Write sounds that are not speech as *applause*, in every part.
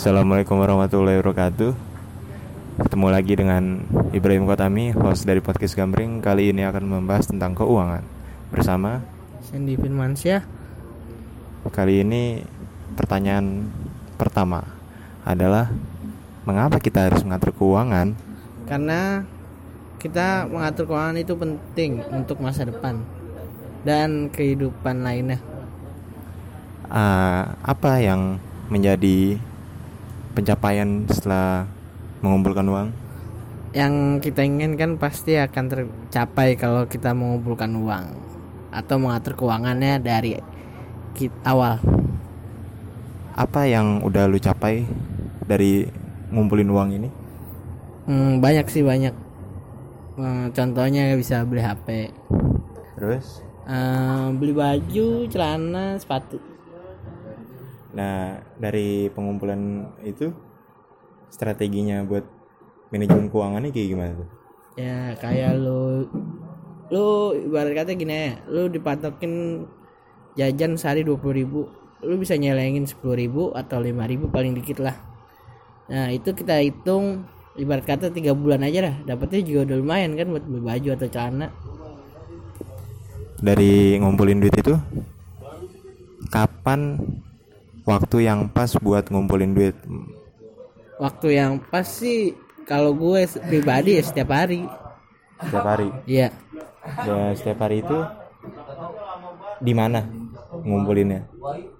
Assalamualaikum warahmatullahi wabarakatuh Ketemu lagi dengan Ibrahim Kotami, host dari Podcast Gambring Kali ini akan membahas tentang keuangan Bersama Sandy Firmansyah Kali ini pertanyaan pertama adalah Mengapa kita harus mengatur keuangan? karena kita mengatur keuangan itu penting untuk masa depan dan kehidupan lainnya. Ah, apa yang menjadi pencapaian setelah mengumpulkan uang? Yang kita inginkan pasti akan tercapai kalau kita mengumpulkan uang atau mengatur keuangannya dari awal. Apa yang udah lu capai dari ngumpulin uang ini? Hmm, banyak sih banyak. Hmm, contohnya bisa beli HP, Terus? eh, beli baju, celana, sepatu. Nah, dari pengumpulan itu strateginya buat manajemen keuangannya kayak gimana tuh? Ya kayak lu lu ibarat kata gini ya, lu dipatokin jajan sehari 20.000 ribu lu bisa nyelengin 10.000 ribu atau 5.000 ribu paling dikit lah nah itu kita hitung ibarat kata tiga bulan aja lah dapetnya juga udah lumayan kan buat beli baju atau celana Dari ngumpulin duit itu kapan waktu yang pas buat ngumpulin duit? waktu yang pas sih kalau gue pribadi ya setiap hari Setiap hari. iya Dan setiap hari itu di mana ngumpulinnya?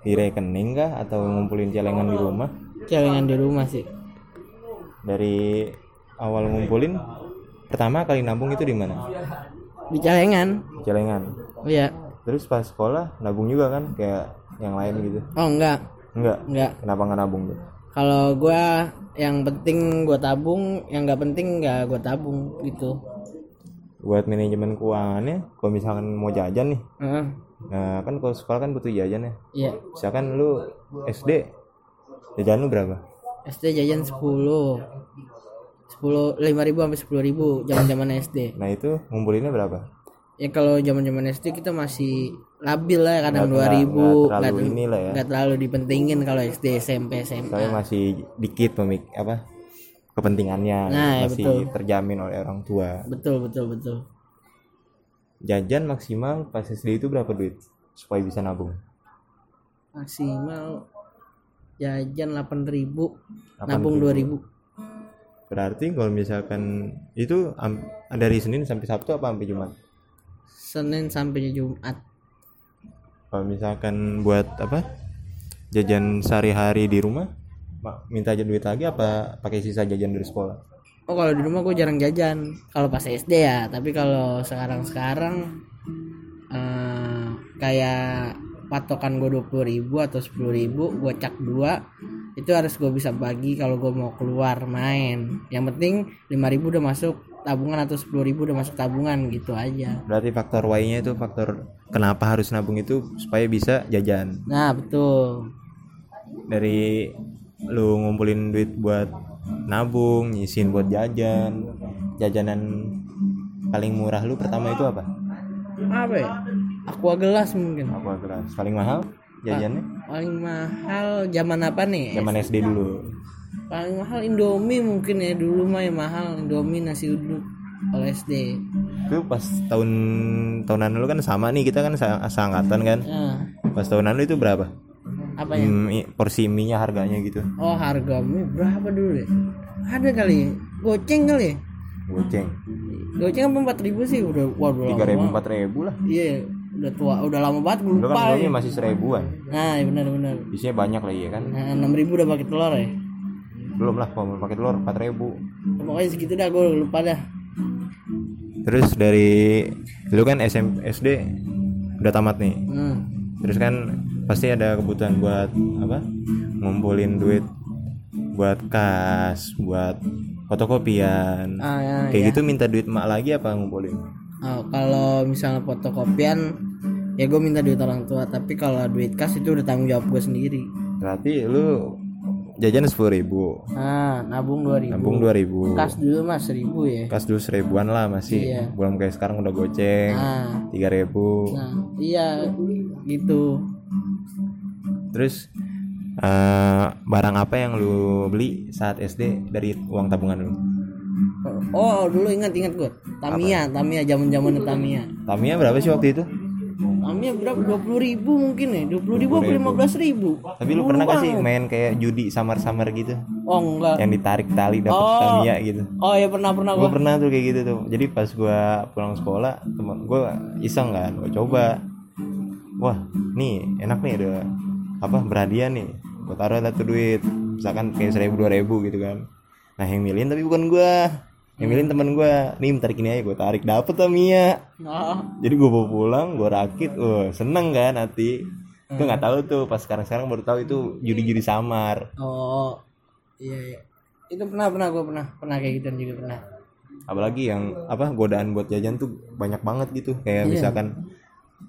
Di rekening kah atau ngumpulin celengan di rumah? celengan di rumah sih Dari awal ngumpulin pertama kali nabung itu di mana? di celengan Celengan. iya Terus pas sekolah nabung juga kan kayak yang lain gitu. oh enggak Enggak. enggak Kenapa nggak nabung tuh? kalau gua yang penting gua tabung yang nggak penting nggak gua tabung gitu Buat manajemen keuangannya, kalau misalkan mau jajan nih, Heeh. nah kan kalau sekolah kan butuh jajan ya. iya Misalkan lu SD, jajan lu berapa? SD jajan 10 10 lima ribu sampai sepuluh ribu zaman zaman SD Nah itu ngumpulinnya berapa? ya kalau zaman zaman SD kita masih labil lah kadang dua ribu nggak terlalu ya. terlalu dipentingin kalau SD SMP SMA Soalnya masih dikit pemik apa kepentingannya Nah, ya masih betul. terjamin oleh orang tua. betul betul betul Jajan maksimal pas SD itu berapa duit supaya bisa nabung? maksimal jajan 8 ribu 8.000. nabung 2 ribu Berarti kalau misalkan itu dari Senin sampai Sabtu apa sampai Jumat? Senin sampai Jumat Kalau misalkan buat apa? Jajan sehari-hari di rumah, ma- minta aja duit lagi apa pakai sisa jajan dari sekolah? Oh kalau di rumah gue jarang jajan kalau pas SD ya tapi kalau sekarang sekarang eh kayak patokan gue dua ribu atau sepuluh ribu gue cak dua itu harus gue bisa bagi kalau gue mau keluar main yang penting lima ribu udah masuk tabungan atau sepuluh ribu udah masuk tabungan gitu aja Berarti faktor Y-nya itu faktor kenapa harus nabung itu supaya bisa jajan. nah betul Dari lu ngumpulin duit buat nabung, nyisin buat jajan. Jajanan paling murah lu pertama itu apa? apa ya aqua gelas mungkin Apa gelas? Paling mahal jajannya? paling mahal zaman apa nih Zaman SD dulu. Paling mahal Indomie mungkin ya dulu mah yang mahal Indomie nasi uduk kalau SD Itu pas tahun tahunan lu kan sama nih kita kan seangkatan kan. nah, Pas tahunan lu itu berapa? apa ya Hmm, porsi mie harganya gitu. oh harga mie berapa dulu ya ada kali goceng kali ya Goceng. goceng apa empat ribu sih udah waduh Tiga ribu empat ribu lah. iya udah tua udah lama banget gue Dulu lupa kan ya. masih seribuan. nah iya benar benar Isinya banyak lah ya kan. nah, enam ribu udah pakai telur ya Belum lah kalau pakai telur empat ribu. pokoknya segitu dah gue lupa dah Terus dari lu kan SM, SD udah tamat nih. hmm. Terus kan pasti ada kebutuhan buat apa? Ngumpulin duit buat kas, buat fotokopian. ah, ya, Kayak ya. gitu minta duit emak lagi apa ngumpulin? Oh, kalau misalnya fotokopian ya gue minta duit orang tua tapi kalau duit kas itu udah tanggung jawab gue sendiri Berarti lu jajan sepuluh ribu, nah nabung dua ribu. Nabung dua ribu, kas dulu mah seribu ya? Kas dulu seribuan lah masih. Iya. Belum kayak sekarang udah goceng. Nah tiga ribu. nah iya gitu. Terus Eh, barang apa yang lu beli saat SD dari uang tabungan lu? Oh dulu ingat ingat gue Tamiya Tamiya zaman zaman Tamiya. Tamiya berapa sih waktu itu Tamiya berapa? dua puluh ribu mungkin ya? dua puluh ribu apa lima belas ribu? Tapi lu pernah gak sih main kayak judi samar-samar gitu? Oh enggak. Yang ditarik tali dapat Oh. Tamiya gitu. Oh ya pernah pernah gue gue pernah tuh kayak gitu tuh. Jadi pas gua pulang sekolah temen gue iseng kan gue coba. Wah nih enak nih ada apa berhadiah nih. Gue taruh satu duit misalkan kayak seribu dua ribu gitu kan. Nah yang milihin tapi bukan gua yang milihin temen gua. Nih tarik ini aja gue tarik. Dapet Tamiya oh. Jadi gue bawa pulang gue rakit. Wah seneng kan hati. Gue nggak tahu tuh pas sekarang sekarang baru tahu itu judi-judi samar. Oh iya iya. Itu pernah pernah gue pernah. Pernah kayak gitu juga pernah. Apalagi yang apa godaan buat jajan tuh banyak banget gitu. Kayak misalkan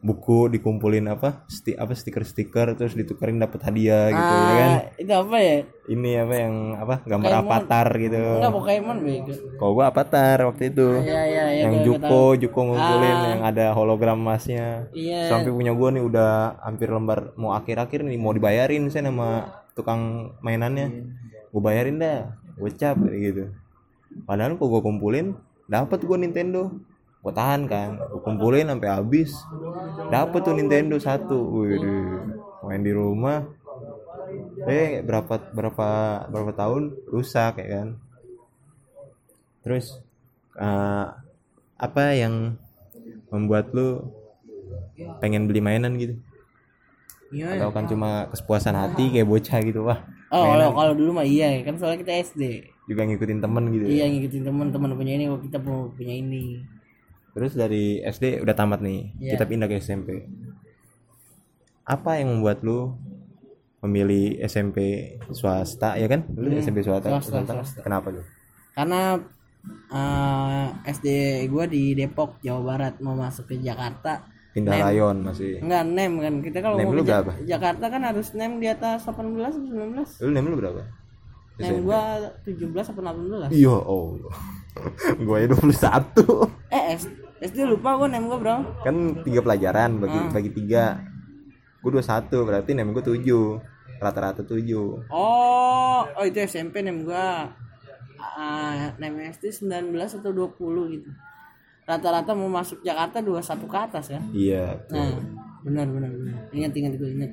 buku dikumpulin apa sti apa stiker-stiker terus ditukerin dapat hadiah gitu ya kan? Ah itu apa ya? Ini apa yang apa gambar Pokemon. avatar gitu. Enggak Pokemon bego kalau gua avatar waktu itu. Iya iya iya yang gua- gua Juko tahu. Juko ngumpulin Ah. yang ada hologram emasnya. Iya. Sampai punya gua nih udah hampir lembar mau akhir-akhir nih mau dibayarin saya sama tukang mainannya. Gue bayarin dah gocap kayak gitu. Padahal kok gue kumpulin dapat gue Nintendo gue tahan kan gue kumpulin sampai habis. Dapat tuh Nintendo satu. Wih, main di rumah. Eh berapa berapa berapa tahun rusak ya kan? Terus eh, apa yang membuat lu pengen beli mainan gitu? Iya. Atau kan cuma kepuasan hati kayak bocah gitu wah oh kalau kalau dulu mah iya kan soalnya kita SD juga ngikutin temen gitu ya. iya ngikutin teman-teman punya ini kok kita mau punya ini terus dari SD udah tamat nih Iya. kita pindah ke SMP apa yang membuat lu memilih SMP swasta ya kan? Lu SMP swasta, Hmm, swasta, Swasta. swasta. kenapa tuh? Karena eh, SD gua di Depok Jawa Barat mau masuk ke Jakarta. Pindah rayon masih. Enggak nem kan. Kita kalau mau lu ke Ja- berapa? Jakarta kan harus nem di atas 18 atau 19 lu nem lu berapa nem *laughs* gua 17 atau 18 iya oh gue ya 21 eh SD lupa gua nem gua berapa kan tiga pelajaran bagi Ah. bagi tiga. Gue 21 berarti nem gue 7 rata-rata 7 oh oh itu SMP nem gua. Ah, nem SD 19 atau 20 gitu. Rata-rata mau masuk Jakarta 21 ke atas kan iya tuh. nah benar benar benar. Ingat ingat gue ingat.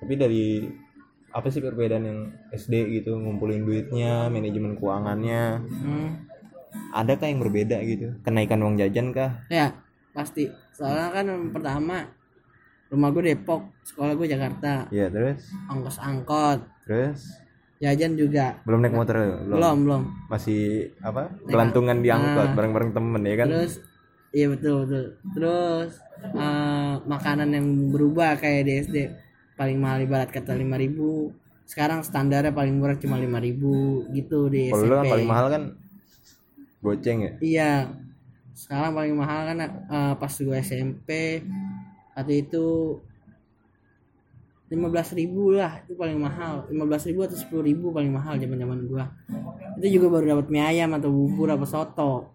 Tapi dari apa sih perbedaan yang SD gitu ngumpulin duitnya manajemen keuangannya? Hmm. adakah yang berbeda gitu? Kenaikan uang jajan kah? Ya pasti. Soalnya kan pertama rumah gue Depok sekolah gue Jakarta. Ya terus? Ongkos angkot terus? Jajan juga. Belum naik motor belum. Belum belum. Masih apa? Gelantungan di angkot bareng-bareng temen ya kan? Terus? Iya betul betul. Terus eh, makanan yang berubah kayak di SD paling mahal ibarat kata 5000 sekarang standarnya paling murah cuma 5000 gitu di kalau SMP kan paling mahal kan goceng ya? Iya. Sekarang paling mahal kan eh, pas gue SMP waktu itu 15.000 ribu lah itu paling mahal. 15.000 ribu atau 10.000 ribu paling mahal zaman zaman gua. Itu juga baru dapat mie ayam atau bubur apa soto.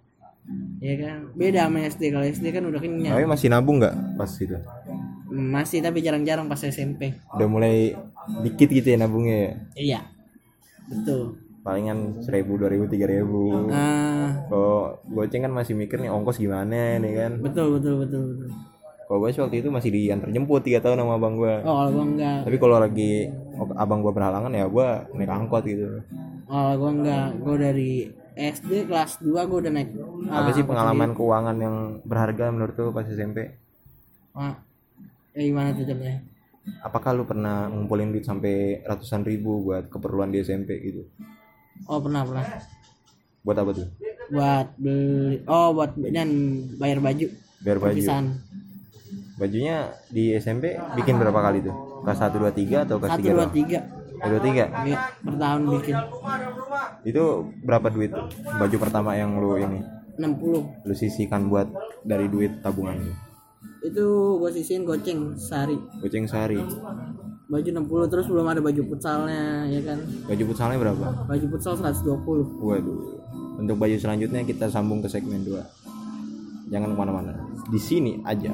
Ya kan? Beda sama SD kalau SD kan udah kenyang. Tapi masih nabung nggak pas itu masih tapi jarang-jarang pas SMP udah mulai dikit gitu ya nabungnya ya? Iya betul. Palingan seribu dua ribu tiga ribu. Ah. Kalau goceng kan masih mikir nih ongkos gimana nih kan? Betul betul betul betul. Kalau gue waktu itu masih diantar jemput tiga tahun sama abang gue oh kalau gua enggak. Tapi kalau lagi abang gue berhalangan ya gue naik angkot gitu. Oh kalau gua enggak. Gua dari SD kelas 2 gua udah naik apa ah, sih pengalaman keuangan yang berharga menurut lu pas SMP ah, eh, gimana tuh contohnya? Apakah lu pernah ngumpulin duit sampai ratusan ribu buat keperluan di SMP gitu? Oh pernah pernah. Buat apa tuh? Buat beli oh buat dan bayar baju. Biar baju. Perpisahan. Bajunya di SMP bikin berapa kali tuh? Kelas satu dua tiga atau kelas satu tiga dua tiga. Dua tiga? Ya, per tahun bikin. Itu berapa duit tuh? Baju pertama yang lu ini? 60 lu sisihkan buat dari duit tabungan lu itu gue sisihin goceng sehari goceng sehari baju 60 terus belum ada baju futsalnya ya kan baju futsalnya berapa baju futsal 120 Waduh. Untuk baju selanjutnya kita sambung ke segmen 2. Jangan ke mana-mana. Di sini aja.